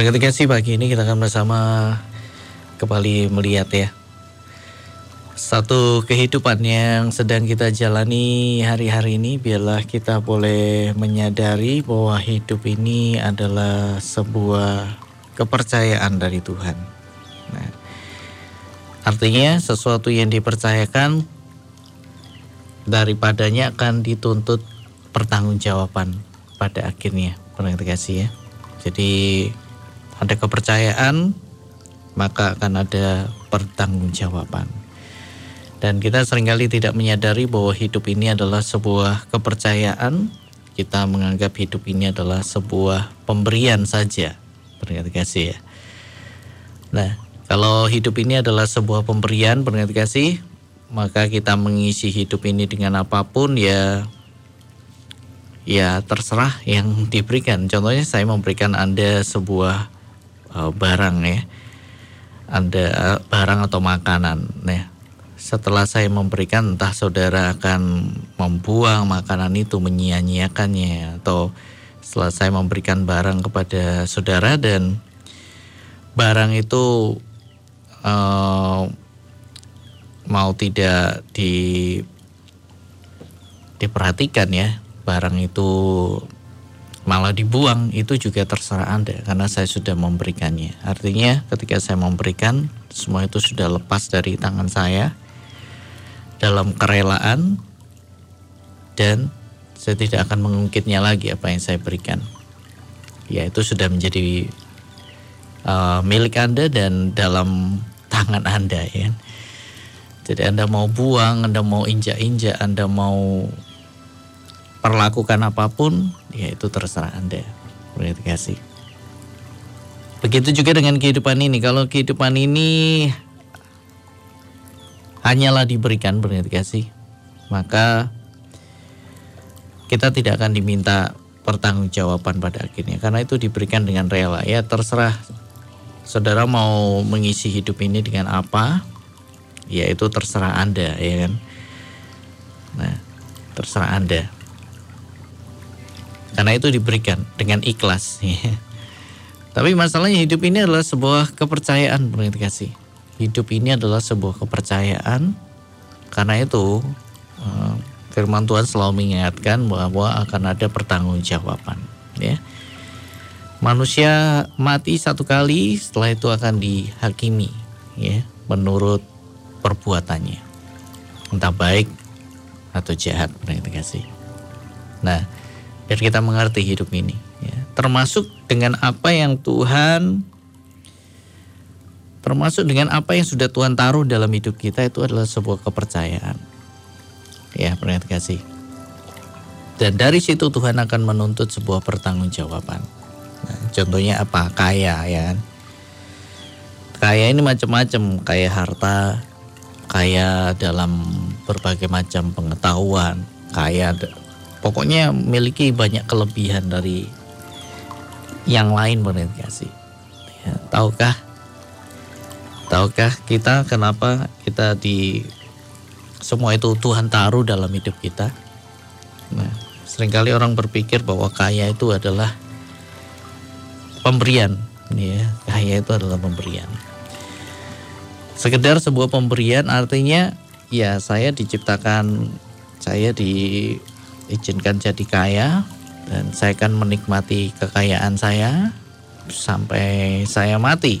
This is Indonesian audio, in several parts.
Berkat kasih pagi ini kita akan bersama kembali melihat ya satu kehidupan yang sedang kita jalani hari-hari ini biarlah kita boleh menyadari bahwa hidup ini adalah sebuah kepercayaan dari Tuhan. Nah, artinya sesuatu yang dipercayakan daripadanya akan dituntut pertanggungjawaban pada akhirnya. Kasih ya. Jadi ada kepercayaan, maka akan ada pertanggungjawaban. Dan kita sering kali tidak menyadari bahwa hidup ini adalah sebuah kepercayaan. Kita menganggap hidup ini adalah sebuah pemberian saja. Terima kasih ya. Nah, kalau hidup ini adalah sebuah pemberian, terima kasih, maka kita mengisi hidup ini dengan apa pun ya ya terserah yang diberikan. Contohnya saya memberikan Anda sebuah uh, barang ya. Ada uh, barang atau makanan nah setelah saya memberikan entah saudara akan membuang makanan itu menyia-nyiakannya atau setelah saya memberikan barang kepada saudara dan barang itu uh, mau tidak di diperhatikan ya barang itu malah dibuang itu juga terserah Anda karena saya sudah memberikannya. Artinya ketika saya memberikan semua itu sudah lepas dari tangan saya dalam kerelaan dan saya tidak akan mengungkitnya lagi apa yang saya berikan. Ya itu sudah menjadi uh, milik Anda dan dalam tangan Anda ya. Jadi Anda mau buang, Anda mau injak-injak, Anda mau perlakukan apa pun, ya itu terserah Anda. Berarti kasih. Begitu juga dengan kehidupan ini. Kalau kehidupan ini hanyalah diberikan berarti kasih, maka kita tidak akan diminta pertanggungjawaban pada akhirnya karena itu diberikan dengan rela ya terserah saudara mau mengisi hidup ini dengan apa ya itu terserah anda ya kan nah terserah anda karena itu diberikan dengan ikhlas. Tapi masalahnya hidup ini adalah sebuah kepercayaan kasih. Hidup ini adalah sebuah kepercayaan. Karena itu eh, firman Tuhan selalu mengingatkan bahwa akan ada pertanggungjawaban. Ya. Manusia mati satu kali, setelah itu akan dihakimi, ya, menurut perbuatannya, entah baik atau jahat, kasih. Nah, biar kita mengerti hidup ini ya. termasuk dengan apa yang Tuhan termasuk dengan apa yang sudah Tuhan taruh dalam hidup kita itu adalah sebuah kepercayaan. Ya pernah kasih. Dan dari situ Tuhan akan menuntut sebuah pertanggungjawaban. Nah, contohnya apa? Kaya ya. Kaya ini macam-macam. Kaya harta kaya dalam berbagai macam pengetahuan kaya pokoknya memiliki banyak kelebihan dari yang lain berorientasi. Ya, tahukah? Tahukah kita kenapa kita di semua itu Tuhan taruh dalam hidup kita? Nah, sering kali orang berpikir bahwa kaya itu adalah pemberian, ya, kaya itu adalah pemberian. Sekedar sebuah pemberian artinya ya saya diciptakan saya di izinkan jadi kaya dan saya akan menikmati kekayaan saya sampai saya mati.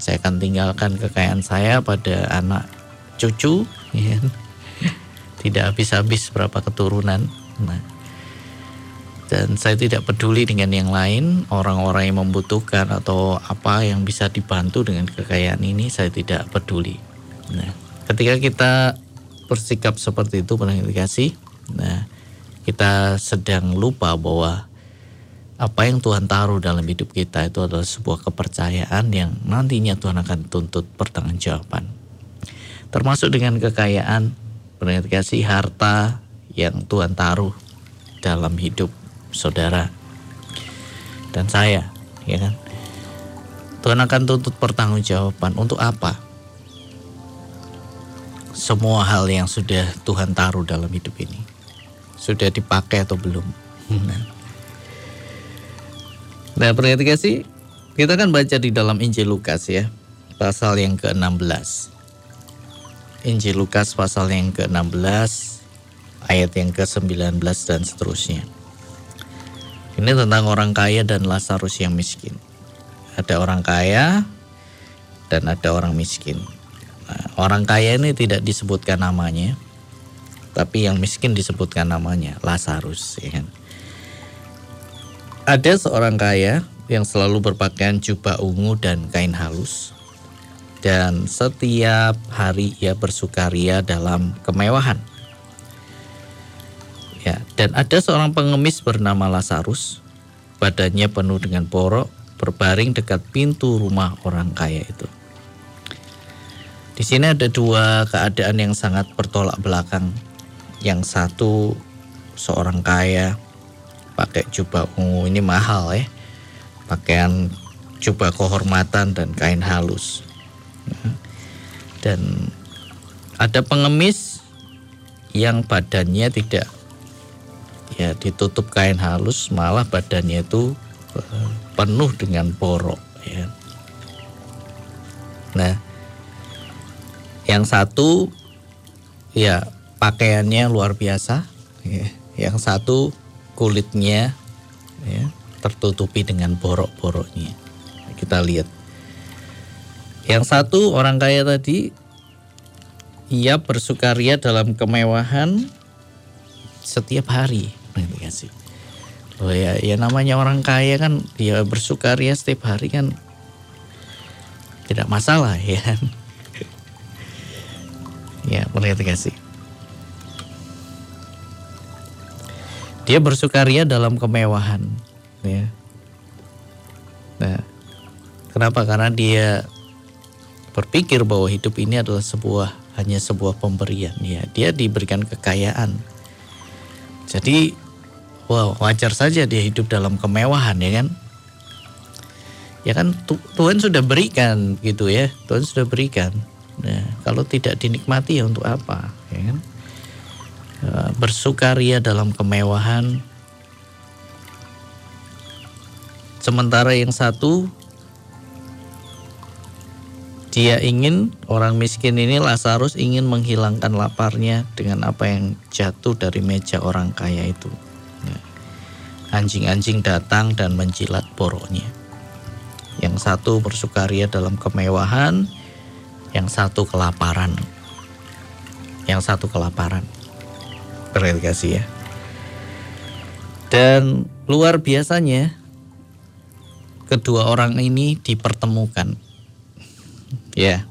Saya akan tinggalkan kekayaan saya pada anak cucu, ya. tidak habis-habis berapa keturunan. Nah, dan saya tidak peduli dengan yang lain, orang-orang yang membutuhkan atau apa yang bisa dibantu dengan kekayaan ini, saya tidak peduli. Nah, ketika kita bersikap seperti itu, pernah dikasih. Nah, kita sedang lupa bahwa apa yang Tuhan taruh dalam hidup kita itu adalah sebuah kepercayaan yang nantinya Tuhan akan tuntut pertanggungjawaban. Termasuk dengan kekayaan, kasih harta yang Tuhan taruh dalam hidup saudara dan saya, ya kan? Tuhan akan tuntut pertanggungjawaban untuk apa? Semua hal yang sudah Tuhan taruh dalam hidup ini sudah dipakai atau belum. Nah, nah perhatikan sih Kita kan baca di dalam Injil Lukas ya, pasal yang ke-16. Injil Lukas pasal yang ke-16, ayat yang ke-19 dan seterusnya. Ini tentang orang kaya dan Lazarus yang miskin. Ada orang kaya dan ada orang miskin. Nah, orang kaya ini tidak disebutkan namanya, tapi yang miskin disebutkan namanya Lazarus. Ya kan? Ada seorang kaya yang selalu berpakaian jubah ungu dan kain halus. Dan setiap hari ia bersukaria dalam kemewahan. Ya, dan ada seorang pengemis bernama Lazarus, badannya penuh dengan borok, berbaring dekat pintu rumah orang kaya itu. Di sini ada dua keadaan yang sangat bertolak belakang. Yang satu seorang kaya pakai jubah ungu ini mahal ya pakaian jubah kehormatan dan kain halus. Dan ada pengemis yang badannya tidak ya ditutup kain halus, malah badannya itu eh, penuh dengan borok ya. Nah, yang satu ya pakaiannya luar biasa, ya. yang satu kulitnya ya tertutupi dengan borok-boroknya. Kita lihat. Yang satu orang kaya tadi ia bersukaria dalam kemewahan setiap hari. Kasih. Oh ya, ya namanya orang kaya kan dia bersukaria setiap hari kan tidak masalah ya. ya, perhati kasih. Dia bersukaria dalam kemewahan ya. Nah, kenapa? Karena dia berpikir bahwa hidup ini adalah sebuah hanya sebuah pemberian ya. Dia diberikan kekayaan. Jadi wow, wajar saja dia hidup dalam kemewahan ya kan? Ya kan Tuhan sudah berikan gitu ya. Tuhan sudah berikan. Nah, kalau tidak dinikmati ya untuk apa, ya kan? Bersukaria dalam kemewahan Sementara yang satu dia ingin orang miskin ini Lazarus ingin menghilangkan laparnya dengan apa yang jatuh dari meja orang kaya itu. Ya. Anjing-anjing datang dan menjilat boroknya. Yang satu bersukaria dalam kemewahan, yang satu kelaparan. Yang satu kelaparan. Berkasih ya. Dan luar biasanya kedua orang ini dipertemukan. Ya.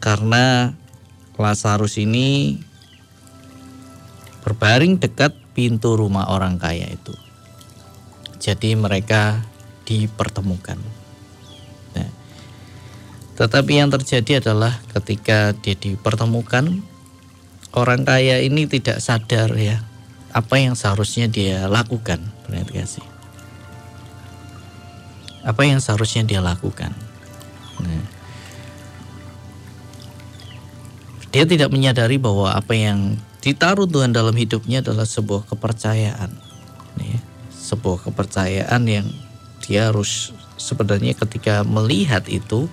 Karena Lazarus ini berbaring dekat pintu rumah orang kaya itu. Jadi mereka dipertemukan. Nah, tetapi yang terjadi adalah ketika dia dipertemukan, orang kaya ini tidak sadar ya apa yang seharusnya dia lakukan. Kasih apa yang seharusnya dia lakukan. Nah, dia tidak menyadari bahwa apa yang ditaruh Tuhan dalam hidupnya adalah sebuah kepercayaan, ya, sebuah kepercayaan yang dia harus sebenarnya ketika melihat itu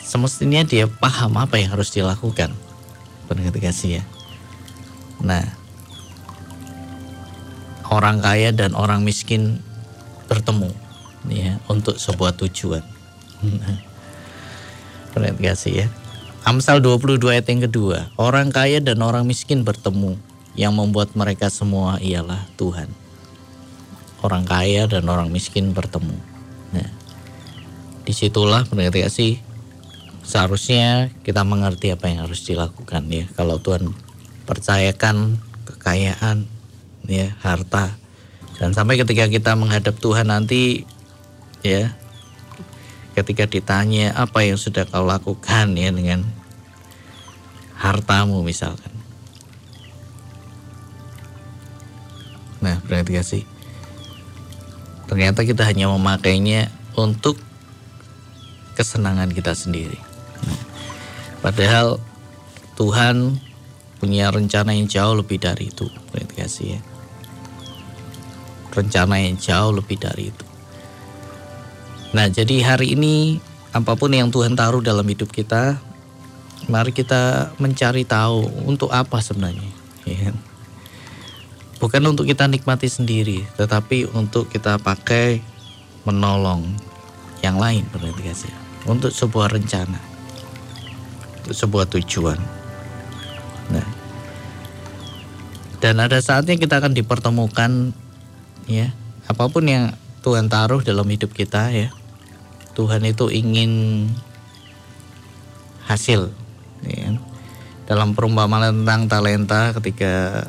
semestinya dia paham apa yang harus dilakukan. Benar kasih ya. Nah, orang kaya dan orang miskin bertemu ya untuk sebuah tujuan. Perhatikan kasih ya. Amsal 22 ayat yang kedua, orang kaya dan orang miskin bertemu, yang membuat mereka semua ialah Tuhan. Orang kaya dan orang miskin bertemu. Nah, di situlah kasih seharusnya kita mengerti apa yang harus dilakukan ya. Kalau Tuhan percayakan kekayaan, ya harta, dan sampai ketika kita menghadap Tuhan nanti ya ketika ditanya apa yang sudah kau lakukan ya dengan hartamu misalkan. Nah berarti sih? Ternyata kita hanya memakainya untuk kesenangan kita sendiri padahal Tuhan punya rencana yang jauh lebih dari itu berarti kasih ya rencana yang jauh lebih dari itu Nah, jadi hari ini apa pun yang Tuhan taruh dalam hidup kita, mari kita mencari tahu untuk apa sebenarnya. Ya. Kan? Bukan untuk kita nikmati sendiri, tetapi untuk kita pakai menolong yang lain berarti kasih. Untuk sebuah rencana, sebuah tujuan. Nah, dan ada saatnya kita akan dipertemukan, ya, apa pun yang Tuhan taruh dalam hidup kita, ya, Tuhan itu ingin hasil. Ya. Dalam perumpamaan tentang talenta ketika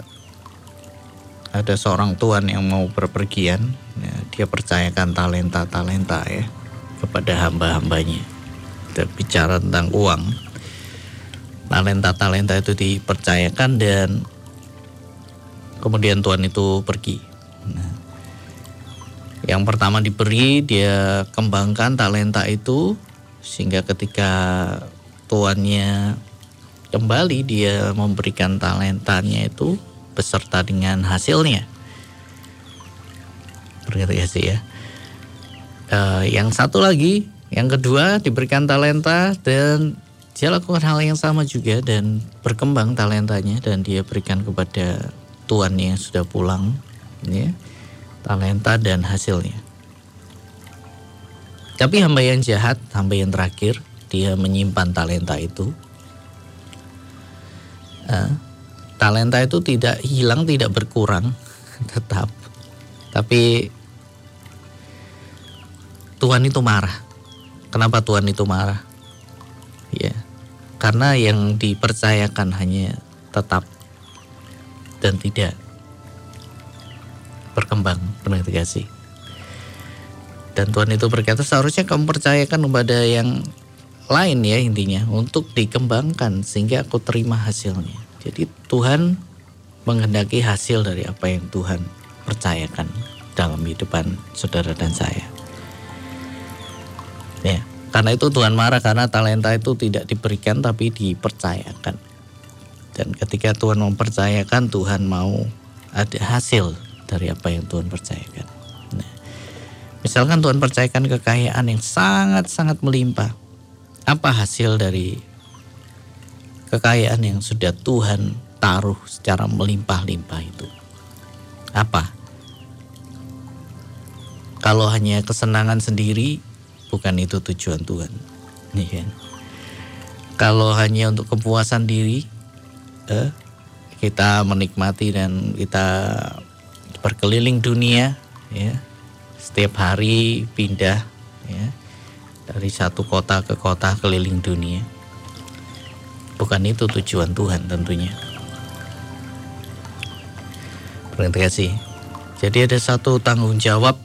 ada seorang tuan yang mau berpergian, ya, dia percayakan talenta-talenta ya kepada hamba-hambanya. Kita bicara tentang uang, talenta-talenta itu dipercayakan dan kemudian tuan itu pergi. Nah, yang pertama diberi dia kembangkan talenta itu sehingga ketika tuannya kembali dia memberikan talentanya itu beserta dengan hasilnya. Berarti ya sih ya. Uh, yang satu lagi, yang kedua diberikan talenta dan dia lakukan hal yang sama juga dan berkembang talentanya dan dia berikan kepada tuannya yang sudah pulang, ya talenta dan hasilnya. Tapi hamba yang jahat, hamba yang terakhir, dia menyimpan talenta itu. Uh, talenta itu tidak hilang, tidak berkurang, tetap. Tapi Tuhan itu marah. Kenapa Tuhan itu marah? Ya, karena yang dipercayakan hanya tetap dan tidak berkembang benar kasih dan Tuhan itu berkata seharusnya kamu percayakan kepada yang lain ya intinya untuk dikembangkan sehingga aku terima hasilnya. Jadi Tuhan menghendaki hasil dari apa yang Tuhan percayakan dalam kehidupan saudara dan saya. ya karena itu Tuhan marah karena talenta itu tidak diberikan tapi dipercayakan dan ketika Tuhan mempercayakan Tuhan mau ada hasil dari apa yang Tuhan percayakan. Nah, misalkan Tuhan percayakan kekayaan yang sangat-sangat melimpah. Apa hasil dari kekayaan yang sudah Tuhan taruh secara melimpah-limpah itu? Apa? Kalau hanya kesenangan sendiri, bukan itu tujuan Tuhan. Nih kan? Kalau hanya untuk kepuasan diri, eh, kita menikmati dan kita berkeliling dunia ya. Setiap hari pindah ya. Dari satu kota ke kota keliling dunia. Bukan itu tujuan Tuhan tentunya. Terima kasih. Jadi ada satu tanggung jawab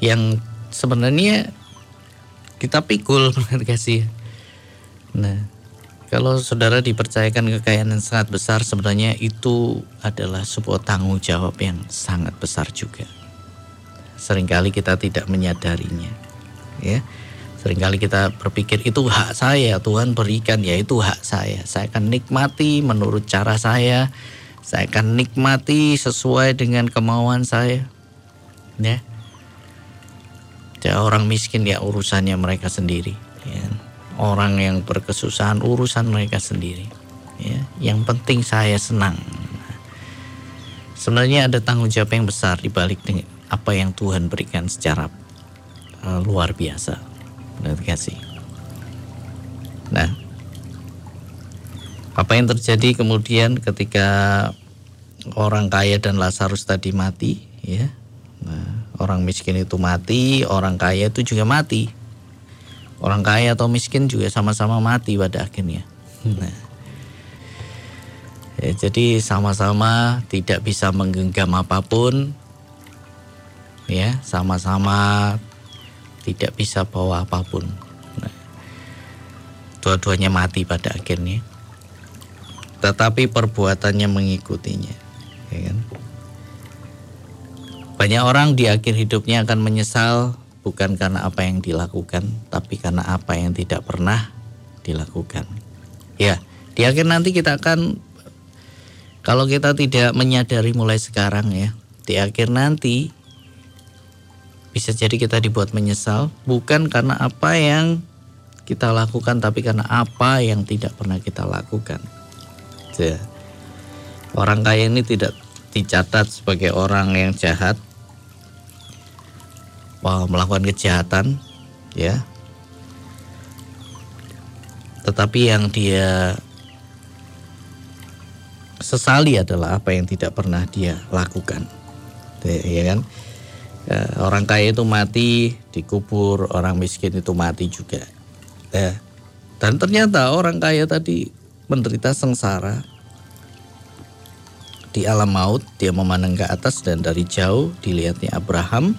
yang sebenarnya kita pikul kasih nah kalau saudara dipercayakan kekayaan yang sangat besar, sebenarnya itu adalah sebuah tanggung jawab yang sangat besar juga. Seringkali kita tidak menyadarinya, ya. Seringkali kita berpikir itu hak saya, Tuhan berikan ya itu hak saya. Saya akan nikmati menurut cara saya. Saya akan nikmati sesuai dengan kemauan saya. Ya. Ya orang miskin ya urusannya mereka sendiri. Ya orang yang berkesusahan urusan mereka sendiri. Ya, yang penting saya senang. Sebenarnya ada tanggung jawab yang besar di balik apa yang Tuhan berikan secara uh, luar biasa. Benar kasih. Nah, apa yang terjadi kemudian ketika orang kaya dan Lazarus tadi mati, ya? Nah, orang miskin itu mati, orang kaya itu juga mati. Orang kaya atau miskin juga sama-sama mati pada akhirnya. Nah, ya, jadi sama-sama tidak bisa menggenggam apa pun, ya sama-sama tidak bisa bawa apa pun. Nah, dua-duanya mati pada akhirnya. Tetapi perbuatannya mengikutinya, ya kan? Banyak orang di akhir hidupnya akan menyesal bukan karena apa yang dilakukan, tapi karena apa yang tidak pernah dilakukan. Ya, di akhir nanti kita akan kalau kita tidak menyadari mulai sekarang ya, di akhir nanti bisa jadi kita dibuat menyesal bukan karena apa yang kita lakukan tapi karena apa yang tidak pernah kita lakukan. Ya. Orang kaya ini tidak dicatat sebagai orang yang jahat, melakukan kejahatan, ya. Tetapi yang dia sesali adalah apa yang tidak pernah dia lakukan, ya kan? Ya, orang kaya itu mati dikubur, orang miskin itu mati juga. Ya. Dan ternyata orang kaya tadi menderita sengsara di alam maut dia memandang ke atas dan dari jauh dilihatnya Abraham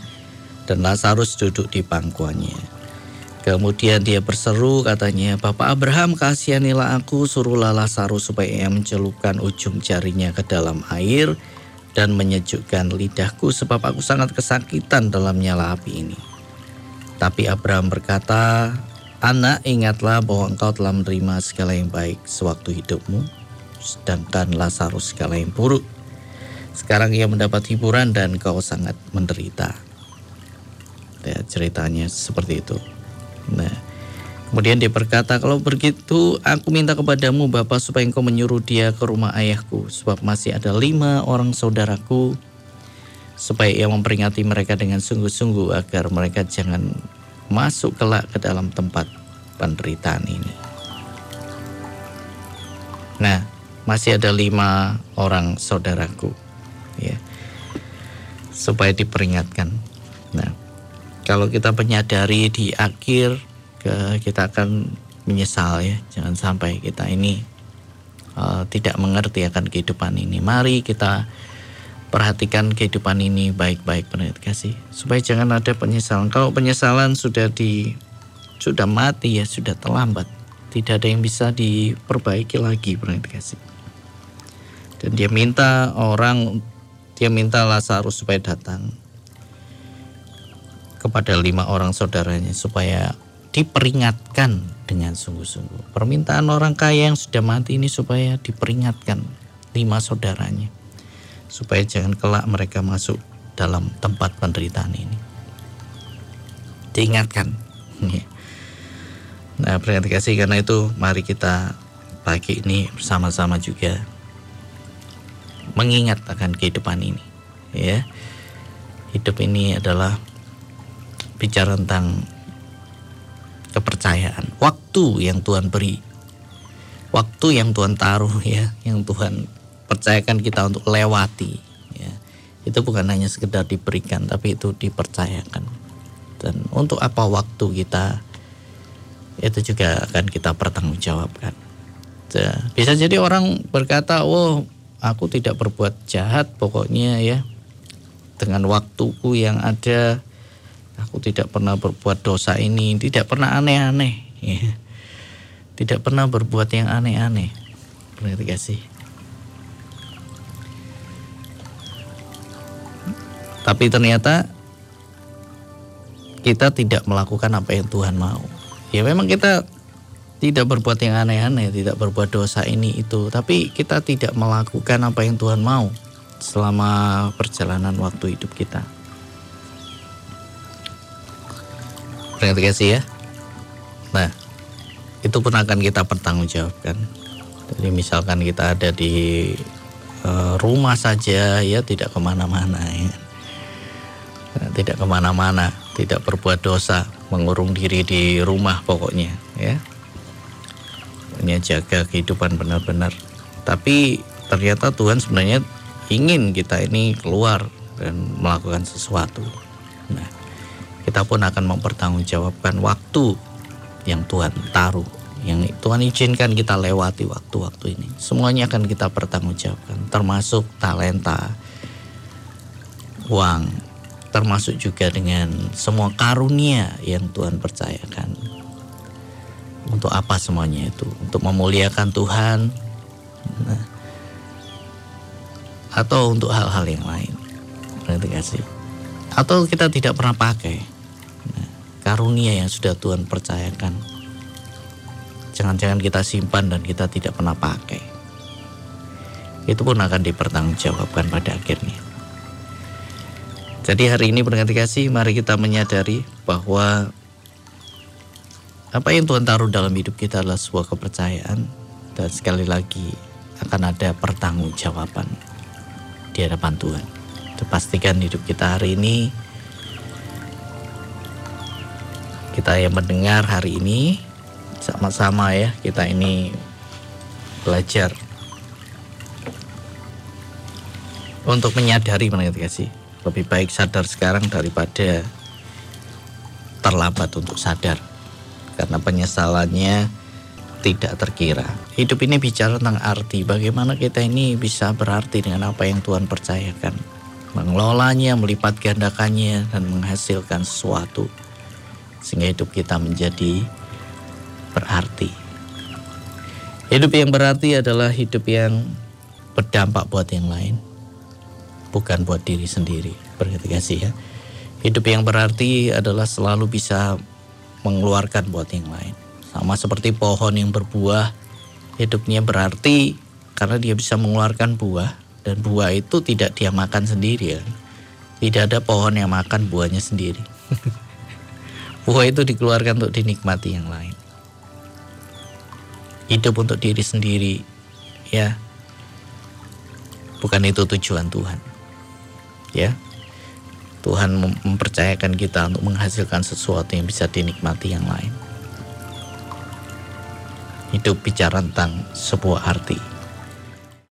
dan Lazarus duduk di pangkuannya. Kemudian dia berseru katanya, Bapak Abraham kasihanilah aku, suruhlah Lazarus supaya ia mencelupkan ujung jarinya ke dalam air dan menyejukkan lidahku sebab aku sangat kesakitan dalam nyala api ini. Tapi Abraham berkata, Anak ingatlah bahwa engkau telah menerima segala yang baik sewaktu hidupmu, sedangkan Lazarus segala yang buruk. Sekarang ia mendapat hiburan dan kau sangat menderita. Ya, ceritanya seperti itu. Nah, kemudian dia berkata, kalau begitu aku minta kepadamu Bapak supaya engkau menyuruh dia ke rumah ayahku, sebab masih ada lima orang saudaraku, supaya ia memperingati mereka dengan sungguh-sungguh agar mereka jangan masuk kelak ke dalam tempat penderitaan ini. Nah, masih ada lima orang saudaraku, ya, supaya diperingatkan. Nah, kalau kita menyadari di akhir, ke, kita akan menyesal ya, jangan sampai kita ini uh, tidak mengerti akan kehidupan ini. Mari kita perhatikan kehidupan ini baik-baik pendengar kasih supaya jangan ada penyesalan. Kalau penyesalan sudah di sudah mati ya sudah terlambat tidak ada yang bisa diperbaiki lagi pendengar kasih dan dia minta orang dia minta Lazarus supaya datang kepada lima orang saudaranya supaya diperingatkan dengan sungguh-sungguh permintaan orang kaya yang sudah mati ini supaya diperingatkan lima saudaranya supaya jangan kelak mereka masuk dalam tempat penderitaan ini. Diingatkan. Nah, terima kasih karena itu mari kita pagi ini bersama-sama juga mengingat akan kehidupan ini. Ya. Hidup ini adalah bicara tentang kepercayaan, waktu yang Tuhan beri. Waktu yang Tuhan taruh ya, yang Tuhan percayakan kita untuk lewati ya. itu bukan hanya sekedar diberikan tapi itu dipercayakan dan untuk apa waktu kita itu juga akan kita pertanggungjawabkan ya, bisa jadi orang berkata oh aku tidak berbuat jahat pokoknya ya dengan waktuku yang ada aku tidak pernah berbuat dosa ini tidak pernah aneh-aneh ya. tidak pernah berbuat yang aneh-aneh berarti kasih Tapi ternyata kita tidak melakukan apa yang Tuhan mau. Ya memang kita tidak berbuat yang aneh-aneh, tidak berbuat dosa ini itu, tapi kita tidak melakukan apa yang Tuhan mau selama perjalanan waktu hidup kita. Terima kasih ya. Nah, itu pun akan kita pertanggungjawabkan. Jadi misalkan kita ada di uh, rumah saja ya tidak ke mana-mana ya tidak ke mana-mana, tidak berbuat dosa, mengurung diri di rumah pokoknya, ya. Ini jaga kehidupan benar-benar. Tapi ternyata Tuhan sebenarnya ingin kita ini keluar dan melakukan sesuatu. Nah, kita pun akan mempertanggungjawabkan waktu yang Tuhan taruh, yang Tuhan izinkan kita lewati waktu-waktu ini. Semuanya akan kita pertanggungjawabkan, termasuk talenta, uang, termasuk juga dengan semua karunia yang Tuhan percayakan. Untuk apa semuanya itu? Untuk memuliakan Tuhan, nah, atau untuk hal-hal yang lain. Berarti kasih. Atau kita tidak pernah pakai karunia yang sudah Tuhan percayakan. Jangan-jangan kita simpan dan kita tidak pernah pakai. Itu pun akan dipertanggungjawabkan pada akhirnya. Jadi hari ini berganti kasih mari kita menyadari bahwa apa yang Tuhan taruh dalam hidup kita adalah sebuah kepercayaan dan sekali lagi akan ada pertanggungjawaban di hadapan Tuhan. Pastikan hidup kita hari ini kita yang mendengar hari ini sama-sama ya kita ini belajar untuk menyadari kasih lebih baik sadar sekarang daripada terlambat untuk sadar karena penyesalannya tidak terkira. Hidup ini bicara tentang arti, bagaimana kita ini bisa berarti dengan apa yang Tuhan percayakan. Mengelolanya, melipat gandakannya, dan menghasilkan sesuatu. Sehingga hidup kita menjadi berarti. Hidup yang berarti adalah hidup yang berdampak buat yang lain. Bukan buat diri sendiri. Berarti ya. Hidup yang berarti adalah selalu bisa mengeluarkan buat yang lain. Sama seperti pohon yang berbuah, hidupnya berarti karena dia bisa mengeluarkan buah dan buah itu tidak dia makan sendiri ya. Tidak ada pohon yang makan buahnya sendiri. buah itu dikeluarkan untuk dinikmati yang lain. Hidup untuk diri sendiri, ya. Bukan itu tujuan Tuhan. Ya, Tuhan mempercayakan kita untuk menghasilkan sesuatu yang bisa dinikmati yang lain. Hidup bicara tentang sebuah arti.